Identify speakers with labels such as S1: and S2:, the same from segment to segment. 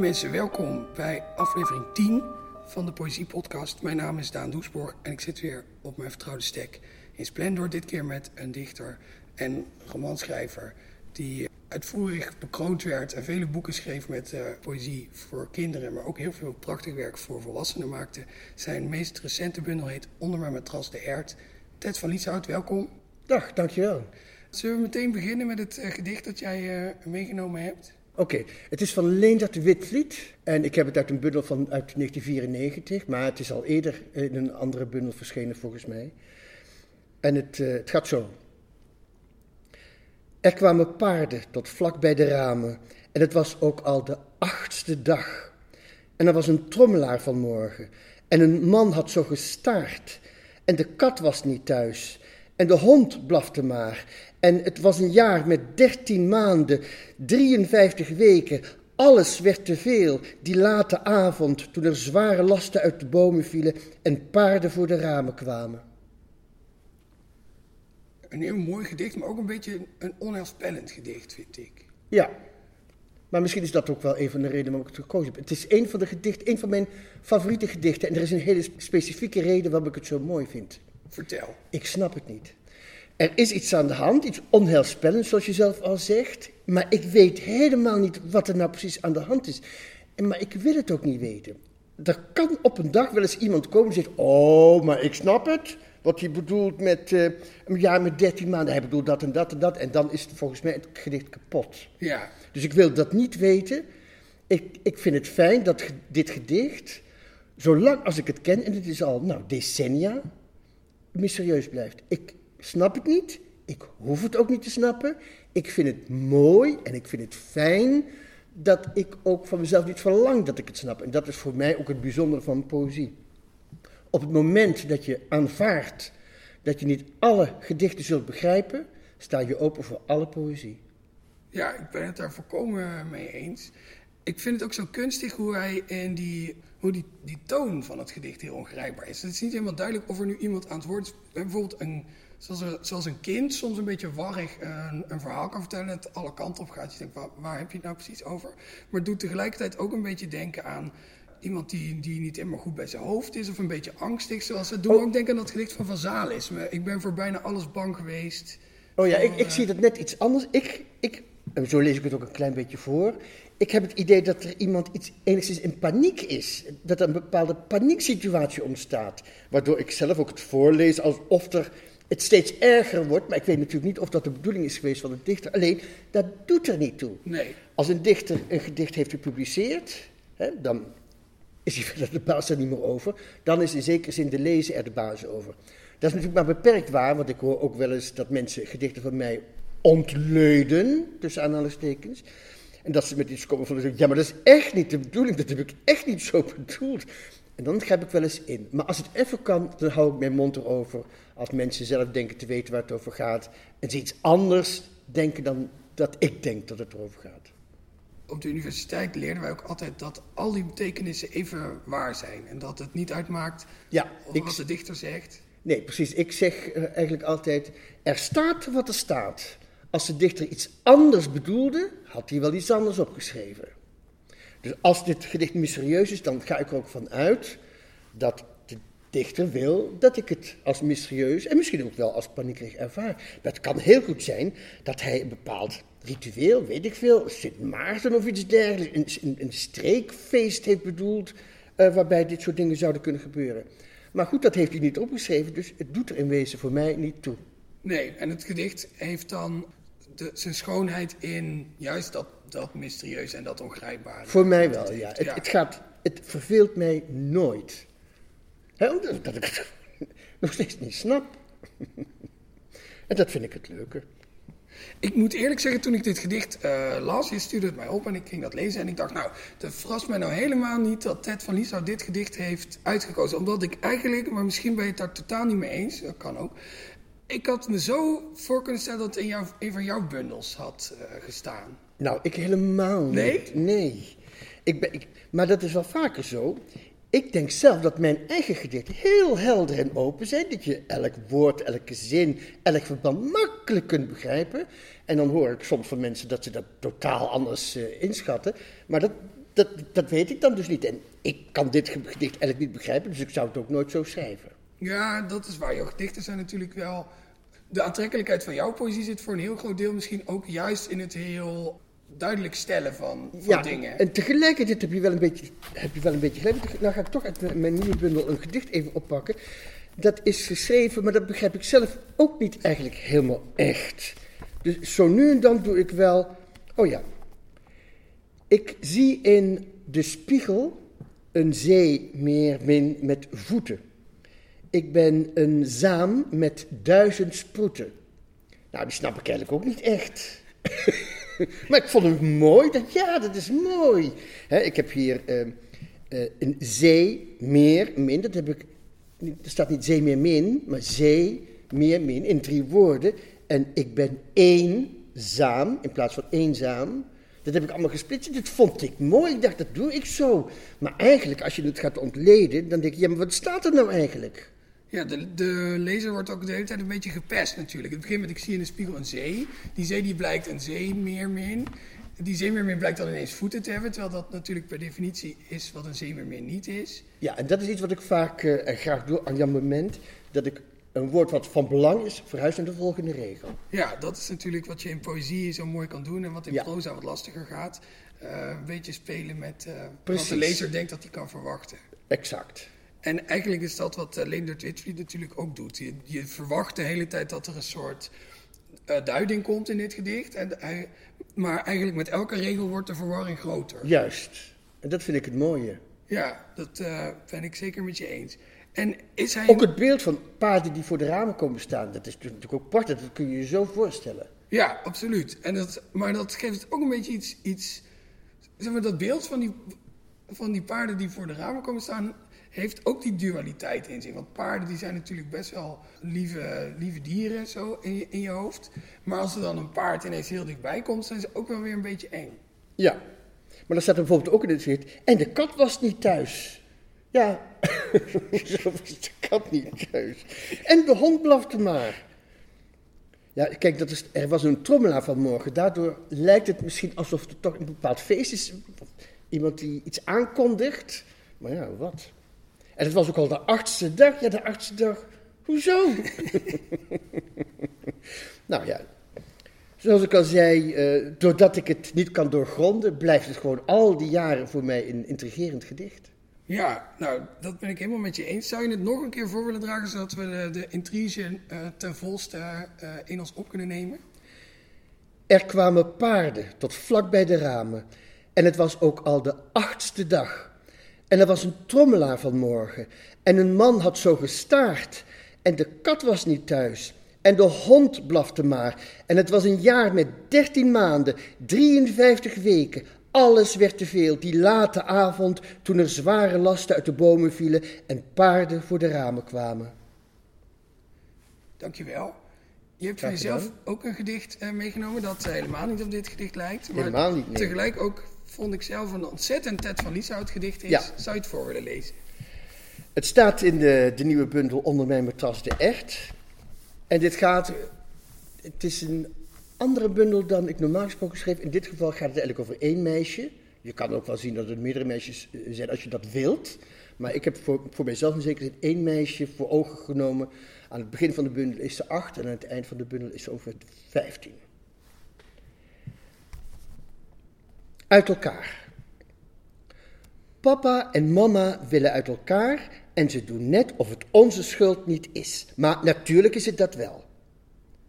S1: mensen, welkom bij aflevering 10 van de Poëzie Podcast. Mijn naam is Daan Doesborg en ik zit weer op mijn vertrouwde stek in Splendor. Dit keer met een dichter en romanschrijver die uitvoerig bekroond werd en vele boeken schreef met uh, poëzie voor kinderen, maar ook heel veel prachtig werk voor volwassenen maakte. Zijn meest recente bundel heet Onder mijn matras de Erd. Ted van Lieshout, welkom.
S2: Dag, dankjewel.
S1: Zullen we meteen beginnen met het uh, gedicht dat jij uh, meegenomen hebt?
S2: Oké, het is van Leendert de Witvliet en ik heb het uit een bundel van uit 1994, maar het is al eerder in een andere bundel verschenen volgens mij. En het, uh, het gaat zo. Er kwamen paarden tot vlak bij de ramen en het was ook al de achtste dag. En er was een trommelaar vanmorgen en een man had zo gestaard en de kat was niet thuis en de hond blafte maar en het was een jaar met dertien maanden, 53 weken. Alles werd te veel die late avond toen er zware lasten uit de bomen vielen en paarden voor de ramen kwamen.
S1: Een heel mooi gedicht, maar ook een beetje een onheilspellend gedicht, vind ik.
S2: Ja, maar misschien is dat ook wel een van de redenen waarom ik het gekozen heb. Het is een van de gedichten, een van mijn favoriete gedichten. En er is een hele specifieke reden waarom ik het zo mooi vind.
S1: Vertel.
S2: Ik snap het niet. Er is iets aan de hand, iets onheilspellends, zoals je zelf al zegt. Maar ik weet helemaal niet wat er nou precies aan de hand is. Maar ik wil het ook niet weten. Er kan op een dag wel eens iemand komen en zegt: Oh, maar ik snap het. Wat hij bedoelt met uh, een jaar met 13 maanden. Hij bedoelt dat en dat en dat. En dan is het volgens mij het gedicht kapot.
S1: Ja.
S2: Dus ik wil dat niet weten. Ik, ik vind het fijn dat dit gedicht, zolang als ik het ken, en het is al nou, decennia, mysterieus blijft. Ik, snap het niet. Ik hoef het ook niet te snappen. Ik vind het mooi en ik vind het fijn dat ik ook van mezelf niet verlang dat ik het snap. En dat is voor mij ook het bijzondere van poëzie. Op het moment dat je aanvaardt dat je niet alle gedichten zult begrijpen, sta je open voor alle poëzie.
S1: Ja, ik ben het daar volkomen mee eens. Ik vind het ook zo kunstig hoe hij in die, hoe die, die toon van het gedicht heel ongrijpbaar is. Het is niet helemaal duidelijk of er nu iemand aan het woord is. Bijvoorbeeld een zoals, zoals een kind soms een beetje warrig een, een verhaal kan vertellen, het alle kanten op gaat. Je denkt, waar, waar, heb je het nou precies over? Maar het doet tegelijkertijd ook een beetje denken aan iemand die, die niet helemaal goed bij zijn hoofd is of een beetje angstig. Zoals het doen oh. ook denken aan dat gedicht van Van Zalis. Ik ben voor bijna alles bang geweest.
S2: Oh ja, ik, ik uh, zie dat net iets anders. Ik, ik, en zo lees ik het ook een klein beetje voor. Ik heb het idee dat er iemand iets enigszins in paniek is. Dat er een bepaalde panieksituatie ontstaat. Waardoor ik zelf ook het voorlees alsof er het steeds erger wordt. Maar ik weet natuurlijk niet of dat de bedoeling is geweest van de dichter. Alleen, dat doet er niet toe.
S1: Nee.
S2: Als een dichter een gedicht heeft gepubliceerd, hè, dan is hij verder de baas er niet meer over. Dan is in zekere zin de lezer er de baas over. Dat is natuurlijk maar beperkt waar, want ik hoor ook wel eens dat mensen gedichten van mij ontleuden, tussen aanhalingstekens. En dat ze met iets komen van, ja, maar dat is echt niet de bedoeling, dat heb ik echt niet zo bedoeld. En dan grijp ik wel eens in. Maar als het even kan, dan hou ik mijn mond erover. Als mensen zelf denken te weten waar het over gaat. En ze iets anders denken dan dat ik denk dat het erover gaat.
S1: Op de universiteit leerden wij ook altijd dat al die betekenissen even waar zijn. En dat het niet uitmaakt
S2: ja,
S1: ik, wat de dichter zegt.
S2: Nee, precies. Ik zeg uh, eigenlijk altijd, er staat wat er staat. Als de dichter iets anders bedoelde, had hij wel iets anders opgeschreven. Dus als dit gedicht mysterieus is, dan ga ik er ook van uit dat de dichter wil dat ik het als mysterieus en misschien ook wel als paniekerig ervaar. Maar het kan heel goed zijn dat hij een bepaald ritueel, weet ik veel, Sint Maarten of iets dergelijks, een, een, streekfeest heeft bedoeld, uh, waarbij dit soort dingen zouden kunnen gebeuren. Maar goed, dat heeft hij niet opgeschreven, dus het doet er in wezen voor mij niet toe.
S1: Nee, en het gedicht heeft dan de, zijn schoonheid in juist dat, dat mysterieus en dat ongrijpbare.
S2: Voor mij wel, ja. Het, het, gaat, het verveelt mij nooit. He, omdat ik het nog steeds niet snap. en dat vind ik het leuke.
S1: Ik moet eerlijk zeggen, toen ik dit gedicht uh, las, je stuurde het mij op en ik ging dat lezen. En ik dacht, nou, het verrast mij nou helemaal niet dat Ted van Lieshout dit gedicht heeft uitgekozen. Omdat ik eigenlijk, maar misschien ben je het daar totaal niet mee eens, dat kan ook. Ik had me zo voor kunnen stellen dat het in jouw, een van jouw bundels had uh, gestaan.
S2: Nou, ik helemaal niet.
S1: Nee?
S2: Nee. Ik ben, ik, maar dat is wel vaker zo. Ik denk zelf dat mijn eigen gedichten heel helder en open zijn. Dat je elk woord, elke zin, elk verband makkelijk kunt begrijpen. En dan hoor ik soms van mensen dat ze dat totaal anders uh, inschatten. Maar dat, dat, dat weet ik dan dus niet. En ik kan dit gedicht eigenlijk niet begrijpen, dus ik zou het ook nooit zo schrijven.
S1: Ja, dat is waar. Jouw gedichten zijn natuurlijk wel... De aantrekkelijkheid van jouw poëzie zit voor een heel groot deel misschien ook juist in het heel duidelijk stellen van, van
S2: ja,
S1: dingen.
S2: En tegelijkertijd heb je wel een beetje, heb je wel een beetje gelijk. Nou ga ik toch uit mijn nieuwe bundel een gedicht even oppakken. Dat is geschreven, maar dat begrijp ik zelf ook niet eigenlijk helemaal echt. Dus zo nu en dan doe ik wel. Oh ja. Ik zie in de spiegel een zee meer min met voeten. Ik ben een zaam met duizend sproeten. Nou, die snap ik eigenlijk ook niet echt. maar ik vond hem mooi. Dacht, ja, dat is mooi. ik heb hier uh, uh, een zee, meer, min. Dat heb ik, er staat niet zee, meer, min, maar zee, meer, min in drie woorden. En ik ben eenzaam in plaats van eenzaam. Dat heb ik allemaal gesplitst. Dat vond ik mooi. Ik dacht, dat doe ik zo. Maar eigenlijk, als je het gaat ontleden, dan denk je, ja, maar wat staat er nou eigenlijk?
S1: Ja, de, de lezer wordt ook de hele tijd een beetje gepest natuurlijk. Het begint met, ik zie in de spiegel een zee. Die zee die blijkt een zeemeermin. Die zeemeermin blijkt dan ineens voeten te hebben, terwijl dat natuurlijk per definitie is wat een zeemeermin niet is.
S2: Ja, en dat is iets wat ik vaak uh, graag doe aan jouw moment, dat ik een woord wat van belang is, verhuis naar de volgende regel.
S1: Ja, dat is natuurlijk wat je in poëzie zo mooi kan doen en wat in ja. proza wat lastiger gaat. Uh, een beetje spelen met uh, wat de lezer denkt dat hij kan verwachten.
S2: Exact.
S1: En eigenlijk is dat wat uh, Leendert Witvliet natuurlijk ook doet. Je, je, verwacht de hele tijd dat er een soort uh, duiding komt in dit gedicht. En hij, maar eigenlijk met elke regel wordt de verwarring groter.
S2: Juist. En dat vind ik het mooie.
S1: Ja, dat uh, ben ik zeker met je eens. En is hij...
S2: Ook het beeld van paarden die voor de ramen komen staan, dat is natuurlijk ook prachtig. Dat kun je je zo voorstellen.
S1: Ja, absoluut. En dat, maar dat geeft ook een beetje iets... iets zeg maar, dat beeld van die, van die paarden die voor de ramen komen staan heeft ook die dualiteit in zich. Want paarden die zijn natuurlijk best wel lieve, lieve dieren zo in je, in je hoofd. Maar als er dan een paard ineens heel dichtbij komt, zijn ze ook wel weer een beetje eng.
S2: Ja, maar dan staat er bijvoorbeeld ook in het zicht. En de kat was niet thuis. Ja, zo was de kat niet thuis. En de hond blafte maar. Ja, kijk, dat is, er was een trommelaar vanmorgen. Daardoor lijkt het misschien alsof er toch een bepaald feest is. Iemand die iets aankondigt. Maar ja, wat? En het was ook al de achtste dag. Ja, de achtste dag. Hoezo? nou ja, zoals ik al zei, uh, doordat ik het niet kan doorgronden, blijft het gewoon al die jaren voor mij een intrigerend gedicht.
S1: Ja, nou, dat ben ik helemaal met je eens. Zou je het nog een keer voor willen dragen, zodat we de, de intrige uh, ten volste uh, in ons op kunnen nemen?
S2: Er kwamen paarden tot vlak bij de ramen. En het was ook al de achtste dag. En er was een trommelaar vanmorgen. En een man had zo gestaard. En de kat was niet thuis. En de hond blafte maar. En het was een jaar met dertien maanden, 53 weken. Alles werd te veel, die late avond, toen er zware lasten uit de bomen vielen en paarden voor de ramen kwamen.
S1: Dankjewel. Je hebt voor jezelf ook een gedicht uh, meegenomen dat uh, helemaal niet op dit gedicht lijkt.
S2: Maar helemaal niet, nee.
S1: tegelijk ook vond ik zelf een ontzettend Ted van Lieshout gedicht is. Zou je het voor willen lezen?
S2: Het staat in de, de nieuwe bundel Onder mijn matras de echt. En dit gaat, het is een andere bundel dan ik normaal gesproken schreef. In dit geval gaat het eigenlijk over één meisje. Je kan ook wel zien dat er meerdere meisjes eh, zijn als je dat wilt. Maar ik heb voor, voor mijzelf in zekere zin één meisje voor ogen genomen. Aan het begin van de bundel is ze acht en aan het eind van de bundel is ze over vijftien. Uit elkaar. Papa en mama willen uit elkaar en ze doen net of het onze schuld niet is. Maar natuurlijk is het dat wel.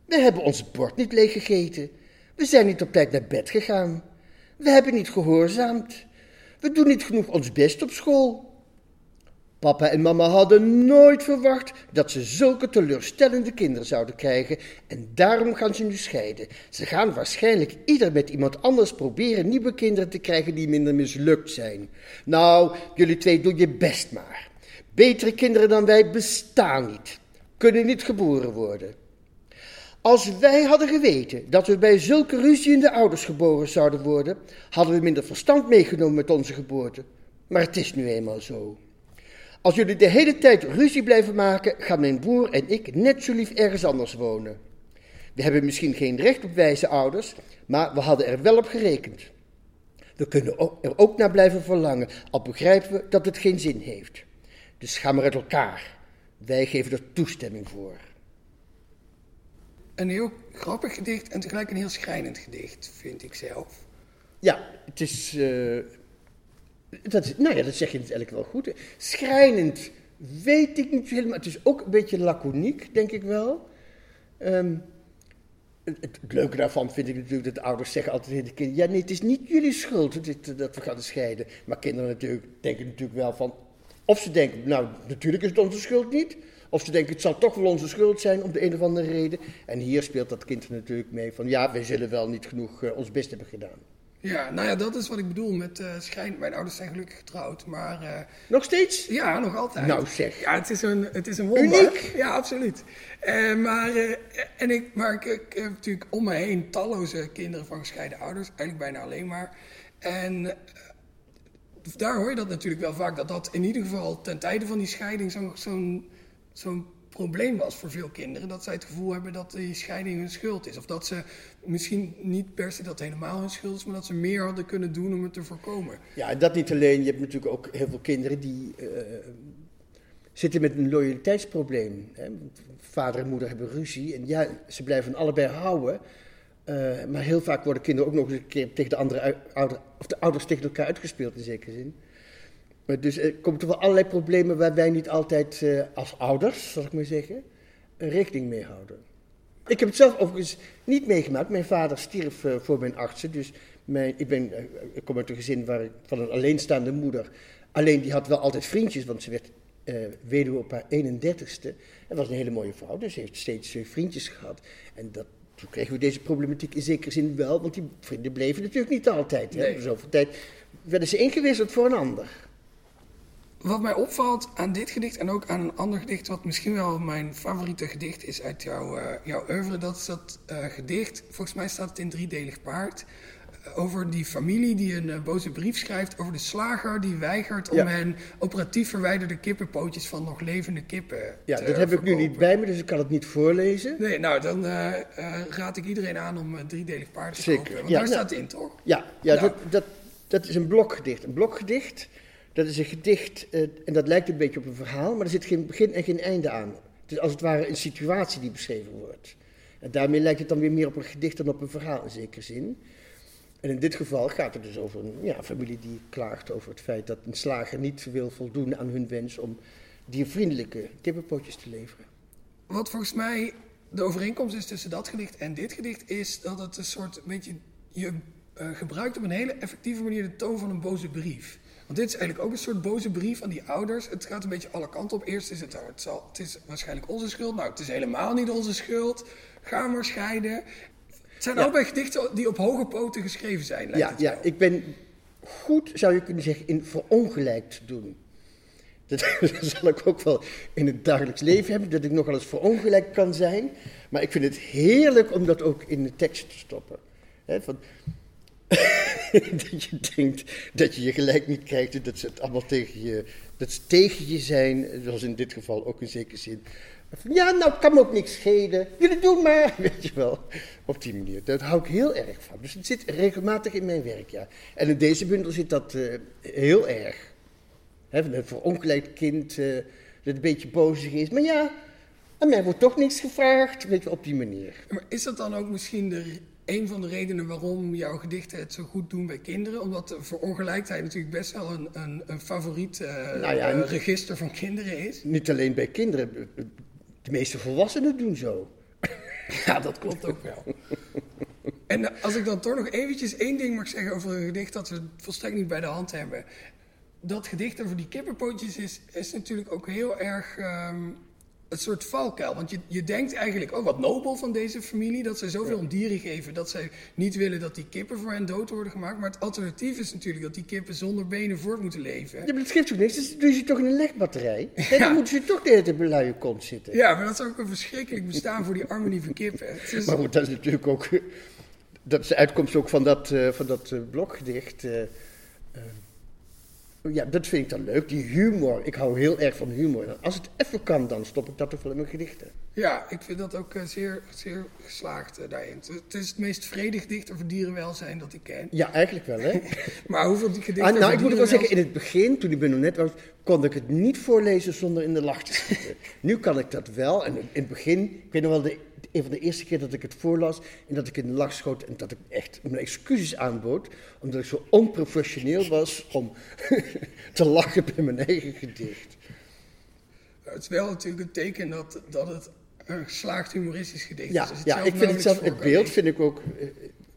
S2: We hebben ons bord niet leeg gegeten. We zijn niet op tijd naar bed gegaan. We hebben niet gehoorzaamd. We doen niet genoeg ons best op school. Papa en mama hadden nooit verwacht dat ze zulke teleurstellende kinderen zouden krijgen en daarom gaan ze nu scheiden. Ze gaan waarschijnlijk ieder met iemand anders proberen nieuwe kinderen te krijgen die minder mislukt zijn. Nou, jullie twee doen je best maar. Betere kinderen dan wij bestaan niet, kunnen niet geboren worden. Als wij hadden geweten dat we bij zulke ruziende ouders geboren zouden worden, hadden we minder verstand meegenomen met onze geboorte. Maar het is nu eenmaal zo. Als jullie de hele tijd ruzie blijven maken, gaan mijn broer en ik net zo lief ergens anders wonen. We hebben misschien geen recht op wijze ouders, maar we hadden er wel op gerekend. We kunnen er ook naar blijven verlangen, al begrijpen we dat het geen zin heeft. Dus ga maar uit elkaar. Wij geven er toestemming voor.
S1: Een heel grappig gedicht en tegelijk een heel schrijnend gedicht, vind ik zelf.
S2: Ja, het is. Uh, dat, nou ja, dat zeg je eigenlijk wel goed. Schrijnend weet ik niet helemaal. Het is ook een beetje laconiek, denk ik wel. Um, het, leuke daarvan vind ik natuurlijk dat de ouders zeggen altijd tegen de kinderen: ja, nee, het is niet jullie schuld dat we gaan scheiden. Maar kinderen natuurlijk, denken natuurlijk wel van. Of ze denken, nou, natuurlijk is het onze schuld niet. Of ze denken, het zal toch wel onze schuld zijn om de een of andere reden. En hier speelt dat kind natuurlijk mee van, ja, wij zullen wel niet genoeg uh, ons best hebben gedaan.
S1: Ja, nou ja, dat is wat ik bedoel met uh, schijn. Mijn ouders zijn gelukkig getrouwd, maar... Uh,
S2: nog steeds?
S1: Ja, nog altijd.
S2: Nou zeg.
S1: Ja, het is een, het is een wonder.
S2: Uniek?
S1: Ja, absoluut. Uh, maar en ik, maar ik, ik, heb natuurlijk om me heen talloze kinderen van gescheiden ouders. Eigenlijk bijna alleen maar. En daar hoor je dat natuurlijk wel vaak. Dat dat in ieder geval ten tijde van die scheiding zo'n zo'n zo'n probleem was voor veel kinderen. Dat zij het gevoel hebben dat die scheiding hun schuld is. Of dat ze misschien niet per se dat helemaal hun schuld is, maar dat ze meer hadden kunnen doen om het te voorkomen.
S2: Ja, en dat niet alleen. Je hebt natuurlijk ook heel veel kinderen die uh, zitten met een loyaliteitsprobleem. Hè. Vader en moeder hebben ruzie en ja, ze blijven allebei houden. Uh, maar heel vaak worden kinderen ook nog eens een keer tegen de andere ouder, of de ouders tegen elkaar uitgespeeld in zekere zin. Dus er komen toch wel allerlei problemen waar wij niet altijd uh, als ouders, zal ik maar zeggen, rekening mee houden. Ik heb het zelf overigens niet meegemaakt. Mijn vader stierf uh, voor mijn artsen. Dus mijn, ik, ben, uh, ik kom uit een gezin waar, van een alleenstaande moeder. Alleen die had wel altijd vriendjes, want ze werd weduwe op haar 31ste. En was een hele mooie vrouw, dus ze heeft steeds vriendjes gehad. En dat, toen kregen we deze problematiek in zekere zin wel, want die vrienden bleven natuurlijk niet altijd. Hè. Nee. Zoveel tijd werden ze ingewisseld voor een ander.
S1: Wat mij opvalt aan dit gedicht en ook aan een ander gedicht, wat misschien wel mijn favoriete gedicht is uit jouw, uh, jouw oeuvre, dat is dat uh, gedicht, volgens mij staat het in driedelig paard, uh, over die familie die een boze brief schrijft over de slager die weigert om hen operatief verwijderde kippenpootjes van nog levende kippen
S2: Ja, dat heb ik nu niet bij me, dus ik kan het niet voorlezen.
S1: Nee, nou dan raad ik iedereen aan om driedelig paard te
S2: Zeker.
S1: kopen, want
S2: ja,
S1: daar
S2: nou,
S1: staat het in, toch?
S2: Ja, ja nou. dat, dat, dat is een blokgedicht. Een blokgedicht dat is een gedicht, uh, en dat lijkt een beetje op een verhaal, maar er zit geen begin en geen einde aan. Het is als het ware een situatie die beschreven wordt. En daarmee lijkt het dan weer meer op een gedicht dan op een verhaal in zekere zin. En in dit geval gaat het dus over een ja, familie die klaagt over het feit dat een slager niet wil voldoen aan hun wens om diervriendelijke kippenpotjes te leveren.
S1: Wat volgens mij de overeenkomst is tussen dat gedicht en dit gedicht, is dat het een soort beetje. Je uh, gebruikt op een hele effectieve manier de toon van een boze brief. Want dit is eigenlijk ook een soort boze brief aan die ouders. Het gaat een beetje alle kanten op. Eerst is het, oh, het, zal, het is waarschijnlijk onze schuld. Nou, het is helemaal niet onze schuld. Ga maar scheiden. Het zijn ja. allebei gedichten die op hoge poten geschreven zijn. Lijkt
S2: ja, ja, ik ben goed, zou je kunnen zeggen, in verongelijkt doen. Dat, dat, zal ik ook wel in het dagelijks leven hebben, dat ik nogal eens verongelijkt kan zijn. Maar ik vind het heerlijk om dat ook in de tekst te stoppen. He, van, dat je denkt dat je je gelijk niet krijgt en dat ze het allemaal tegen je, dat ze tegen je zijn, zoals in dit geval ook in zekere zin. Ja, nou kan me ook niks schelen. Jullie doen maar, weet je wel. Op die manier. Daar hou ik heel erg van. Dus het zit regelmatig in mijn werk, ja. En in deze bundel zit dat uh, heel erg. He, een verongelijkt kind uh, dat een beetje bozig is. Maar ja, aan mij wordt toch niks gevraagd. Weet je, op die manier.
S1: Maar is dat dan ook misschien de een van de redenen waarom jouw gedichten het zo goed doen bij kinderen. Omdat de verongelijkheid natuurlijk best wel een, een, een favoriet uh,
S2: nou ja,
S1: uh, register van kinderen is.
S2: Niet alleen bij kinderen, de meeste volwassenen doen zo.
S1: Ja, dat klopt ook wel. En als ik dan toch nog eventjes één ding mag zeggen over een gedicht dat we volstrekt niet bij de hand hebben. Dat gedicht over die kippenpootjes is, is natuurlijk ook heel erg um, een soort valkuil. Want je, je denkt eigenlijk, oh wat nobel van deze familie, dat ze zoveel om dieren geven, dat zij niet willen dat die kippen voor hen dood worden gemaakt. Maar het alternatief is natuurlijk dat die kippen zonder benen voort moeten leven.
S2: Ja, maar dat geeft toch niks, dus doe je toch in een legbatterij? Ja. Dan moeten ze toch de hele tijd luie kont zitten.
S1: Ja, maar dat is ook een verschrikkelijk bestaan voor die arme lieve kippen. Is...
S2: Maar goed, dat is natuurlijk ook, dat is de uitkomst ook van dat, uh, van dat uh, blokgedicht. Uh, Ja, dat vind ik dan leuk. Die humor. Ik hou heel erg van humor. Als het even kan, dan stop ik dat toch wel in mijn gedichten.
S1: Ja, ik vind dat ook eh, zeer, zeer geslaagd uh, daarin. Het is het meest vrede gedicht over dierenwelzijn dat ik ken.
S2: Ja, eigenlijk wel, hè?
S1: maar hoeveel die gedichten
S2: ah, Nou, ik moet wel zeggen, in het begin, toen ik ben nog net was, kon ik het niet voorlezen zonder in de lach te schieten. nu kan ik dat wel. En in het begin, ik weet nog wel, de, een van de eerste keer dat ik het voorlas en dat ik in de lach schoot en dat ik echt mijn excuses aanbood, omdat ik zo onprofessioneel was om te lachen bij mijn eigen gedicht.
S1: Het is wel natuurlijk een teken dat, dat het een geslaagd humoristisch gedicht
S2: ja,
S1: is.
S2: Ja, ik vind het zelf, het beeld vind ik ook uh,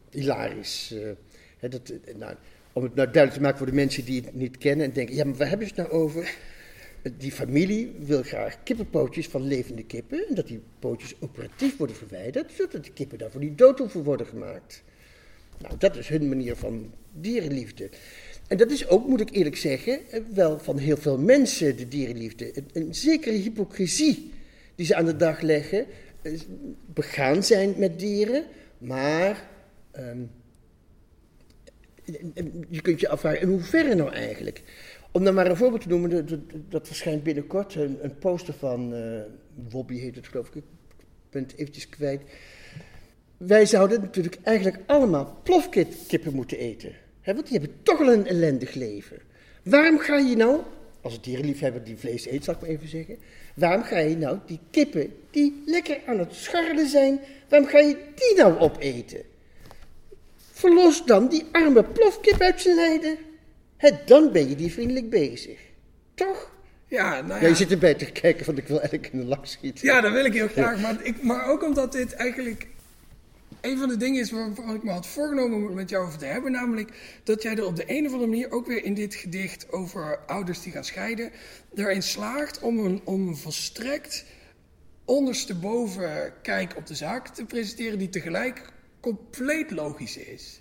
S2: hilarisch. Uh, dat, nou, om het nou duidelijk te maken voor de mensen die het niet kennen en denken, ja, maar waar hebben ze het nou over? Die familie wil graag kippenpootjes van levende kippen. En dat die pootjes operatief worden verwijderd, zodat die kippen daarvoor niet dood hoeven worden gemaakt. Nou, dat is hun manier van dierenliefde. En dat is ook, moet ik eerlijk zeggen, wel van heel veel mensen de dierenliefde. Een, zekere hypocrisie die ze aan de dag leggen, begaan zijn met dieren, maar um, je kunt je afvragen, in hoeverre nou eigenlijk? Om dan maar een voorbeeld te noemen, dat, verschijnt binnenkort een, een poster van, uh, Wobby heet het geloof ik, ik ben het eventjes kwijt. Wij zouden natuurlijk eigenlijk allemaal plofkippen moeten eten. Hè, want die hebben toch al een ellendig leven. Waarom ga je nou, als dierenliefhebber die vlees eet, zal ik maar even zeggen. Waarom ga je nou die kippen die lekker aan het scharrelen zijn, waarom ga je die nou opeten? Verlos dan die arme plofkip uit zijn lijden. Dan ben je die vriendelijk bezig. Toch?
S1: Ja, nou ja.
S2: je zit erbij te kijken, want ik wil eigenlijk in de lach schieten.
S1: Ja, dat wil ik heel graag. Maar, ik, maar ook omdat dit eigenlijk een van de dingen is waar ik me had voorgenomen om met jou over te hebben. Namelijk dat jij er op de een of andere manier ook weer in dit gedicht over ouders die gaan scheiden. erin slaagt om een, om een volstrekt ondersteboven kijk op de zaak te presenteren. die tegelijk compleet logisch is.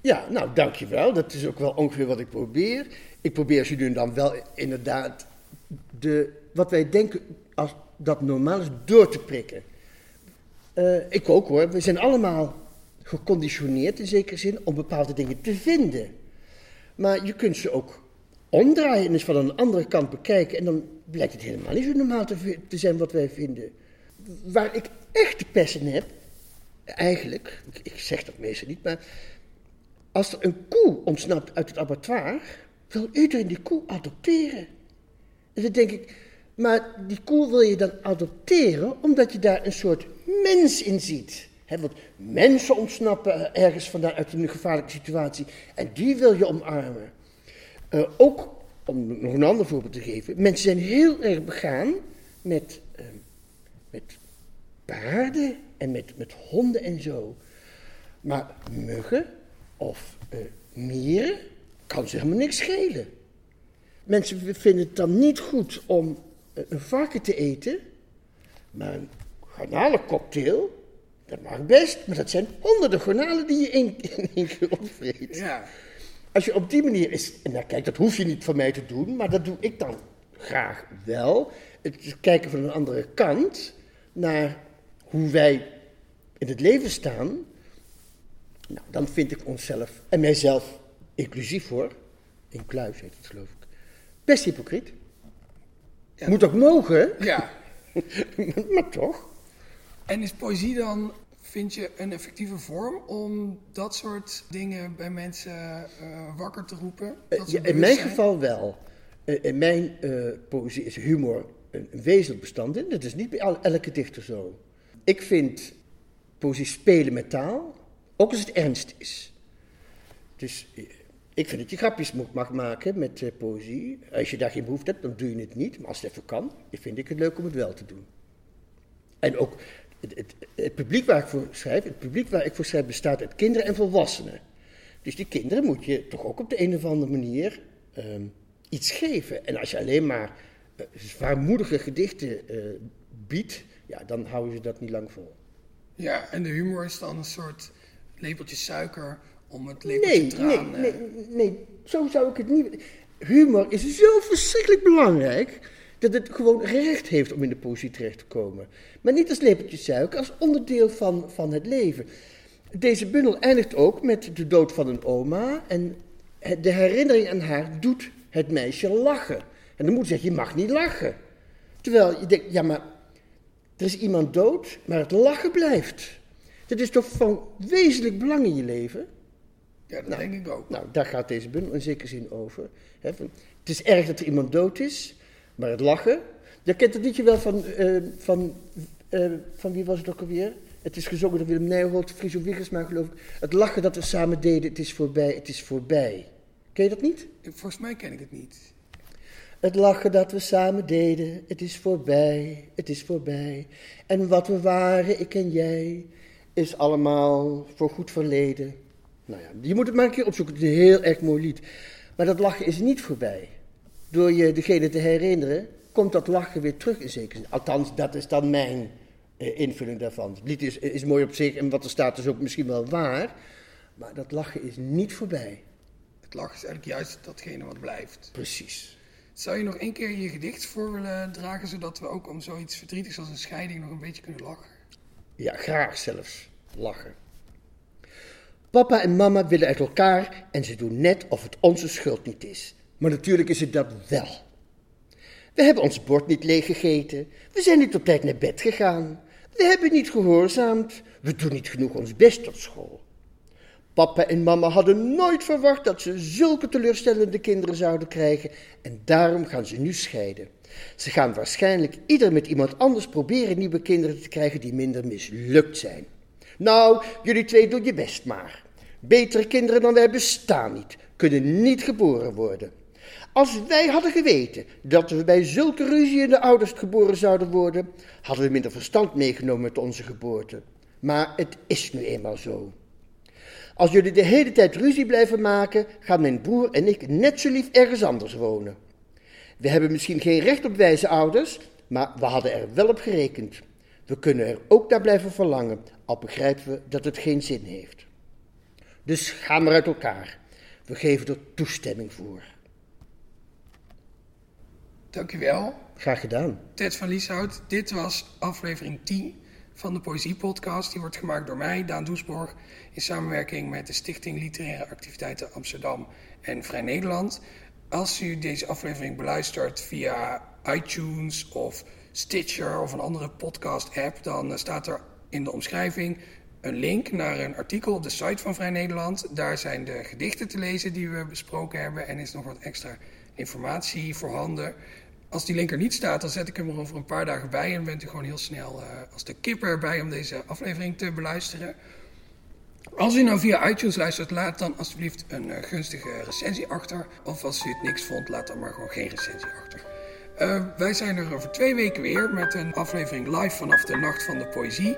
S2: Ja, nou dankjewel. Dat is ook wel ongeveer wat ik probeer. Ik probeer als jullie dan wel inderdaad de, wat wij denken als dat normaal is door te prikken. Uh, ik ook hoor. We zijn allemaal geconditioneerd in zekere zin om bepaalde dingen te vinden. Maar je kunt ze ook omdraaien en eens van een andere kant bekijken. En dan blijkt het helemaal niet zo normaal te, zijn wat wij vinden. Waar ik echt de pesten heb, eigenlijk, ik zeg dat meestal niet, maar als er een koe ontsnapt uit het abattoir, wil iedereen die koe adopteren. En dan denk ik, maar die koe wil je dan adopteren omdat je daar een soort mens in ziet. want mensen ontsnappen ergens vandaan uit een gevaarlijke situatie en die wil je omarmen. Uh, ook, om nog een ander voorbeeld te geven, mensen zijn heel erg begaan met, uh, met paarden en met, met honden en zo. Maar muggen of uh, mieren kan ze helemaal niks schelen. Mensen vinden het dan niet goed om een varken te eten, maar een garnalencocktail, dat mag best, maar dat zijn honderden garnalen die je in, één keer opvreet.
S1: Ja.
S2: Als je op die manier is, en nou kijk, dat hoef je niet van mij te doen, maar dat doe ik dan graag wel. Het kijken van een andere kant naar hoe wij in het leven staan. Nou, dan vind ik onszelf, en mijzelf inclusief hoor, in kluis heet het geloof ik, best hypocriet. Ja. Moet ook mogen.
S1: Ja.
S2: maar toch.
S1: En is poëzie dan, vind je, een effectieve vorm om dat soort dingen bij mensen uh, wakker te roepen?
S2: Uh, ja, in mijn geval wel. In mijn poëzie is humor een, een wezenlijk bestand in. Dat is niet bij elke dichter zo. Ik vind poëzie spelen met taal, ook als het ernst is. Dus ik vind dat je grapjes mag maken met uh, poëzie. Als je daar geen behoefte hebt, dan doe je het niet. Maar als het even kan, vind ik het leuk om het wel te doen. En ook het, het, publiek waar ik voor schrijf, het publiek waar ik voor schrijf, bestaat uit kinderen en volwassenen. Dus die kinderen moet je toch ook op de een of andere manier um, iets geven. En als je alleen maar uh, zwaarmoedige gedichten biedt, ja, dan houden ze dat niet lang vol.
S1: Ja, en de humor is dan een soort lepeltje suiker om het lepeltje nee, traan...
S2: Nee, nee, nee, zo zou ik het niet... Humor is zo verschrikkelijk belangrijk dat het gewoon recht heeft om in de poëzie terecht te komen. Maar niet als lepeltje suiker, als onderdeel van, van het leven. Deze bundel eindigt ook met de dood van een oma. En de herinnering aan haar doet het meisje lachen. En dan moet je zeggen, je mag niet lachen. Terwijl je denkt, ja maar er is iemand dood, maar het lachen blijft. Dat is toch van wezenlijk belang in je leven?
S1: Ja, dat denk ik ook.
S2: Nou, daar gaat deze bundel in zekere zin over. Van, het is erg dat er iemand dood is, maar het lachen. Je kent het liedje wel van, eh, van, eh, van wie was het ook alweer? Het is gezongen door Willem Nijholt, Friso Wiggersma geloof ik. Het lachen dat we samen deden, het is voorbij, het is voorbij. Ken je dat niet?
S1: Volgens mij ken ik het niet.
S2: Het lachen dat we samen deden, het is voorbij, het is voorbij. En wat we waren, ik en jij, is allemaal voor goed verleden. Nou ja, je moet het maar een keer opzoeken, het is een heel erg mooi lied. Maar dat lachen is niet voorbij. Door je degene te herinneren, komt dat lachen weer terug in zekere zin. Althans, dat is dan mijn eh, invulling daarvan. Het lied is, is mooi op zich en wat er staat is ook misschien wel waar. Maar dat lachen is niet voorbij.
S1: Het lachen is eigenlijk juist datgene wat blijft.
S2: Precies.
S1: Zou je nog één keer je gedicht voor willen dragen, zodat we ook om zoiets verdrietigs als een scheiding nog een beetje kunnen lachen?
S2: Ja, graag zelfs. Lachen. Papa en mama willen uit elkaar en ze doen net of het onze schuld niet is. Maar natuurlijk is het dat wel. We hebben ons bord niet leeggegeten. We zijn niet op tijd naar bed gegaan. We hebben niet gehoorzaamd. We doen niet genoeg ons best op school. Papa en mama hadden nooit verwacht dat ze zulke teleurstellende kinderen zouden krijgen en daarom gaan ze nu scheiden. Ze gaan waarschijnlijk ieder met iemand anders proberen nieuwe kinderen te krijgen die minder mislukt zijn. Nou, jullie twee doen je best maar. Betere kinderen dan wij bestaan niet, kunnen niet geboren worden. Als wij hadden geweten dat we bij zulke ruzie de ouders geboren zouden worden, hadden we minder verstand meegenomen met onze geboorte. Maar het is nu eenmaal zo. Als jullie de hele tijd ruzie blijven maken, gaan mijn broer en ik net zo lief ergens anders wonen. We hebben misschien geen recht op wijze ouders, maar we hadden er wel op gerekend. We kunnen er ook naar blijven verlangen, al begrijpen we dat het geen zin heeft. Dus ga maar uit elkaar. We geven er toestemming voor.
S1: Dankjewel.
S2: Graag gedaan.
S1: Ted van Lieshout, dit was aflevering 10 van de Poëziepodcast. Die wordt gemaakt door mij, Daan Doesborg, in samenwerking met de Stichting Literaire Activiteiten Amsterdam en Vrij Nederland. Als u deze aflevering beluistert via iTunes of Stitcher of een andere podcast-app, dan staat er in de omschrijving een link naar een artikel op de site van Vrij Nederland. Daar zijn de gedichten te lezen die we besproken hebben en is nog wat extra informatie voorhanden. Als die link er niet staat, dan zet ik hem er over een paar dagen bij en bent u gewoon heel snel uh, als de kipper erbij om deze aflevering te beluisteren. Als u nou via iTunes luistert, laat dan alsjeblieft een uh, gunstige recensie achter. Of als u het niks vond, laat dan maar gewoon geen recensie achter. Uh, wij zijn er over twee weken weer met een aflevering live vanaf de Nacht van de Poëzie.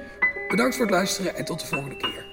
S1: Bedankt voor het luisteren en tot de volgende keer.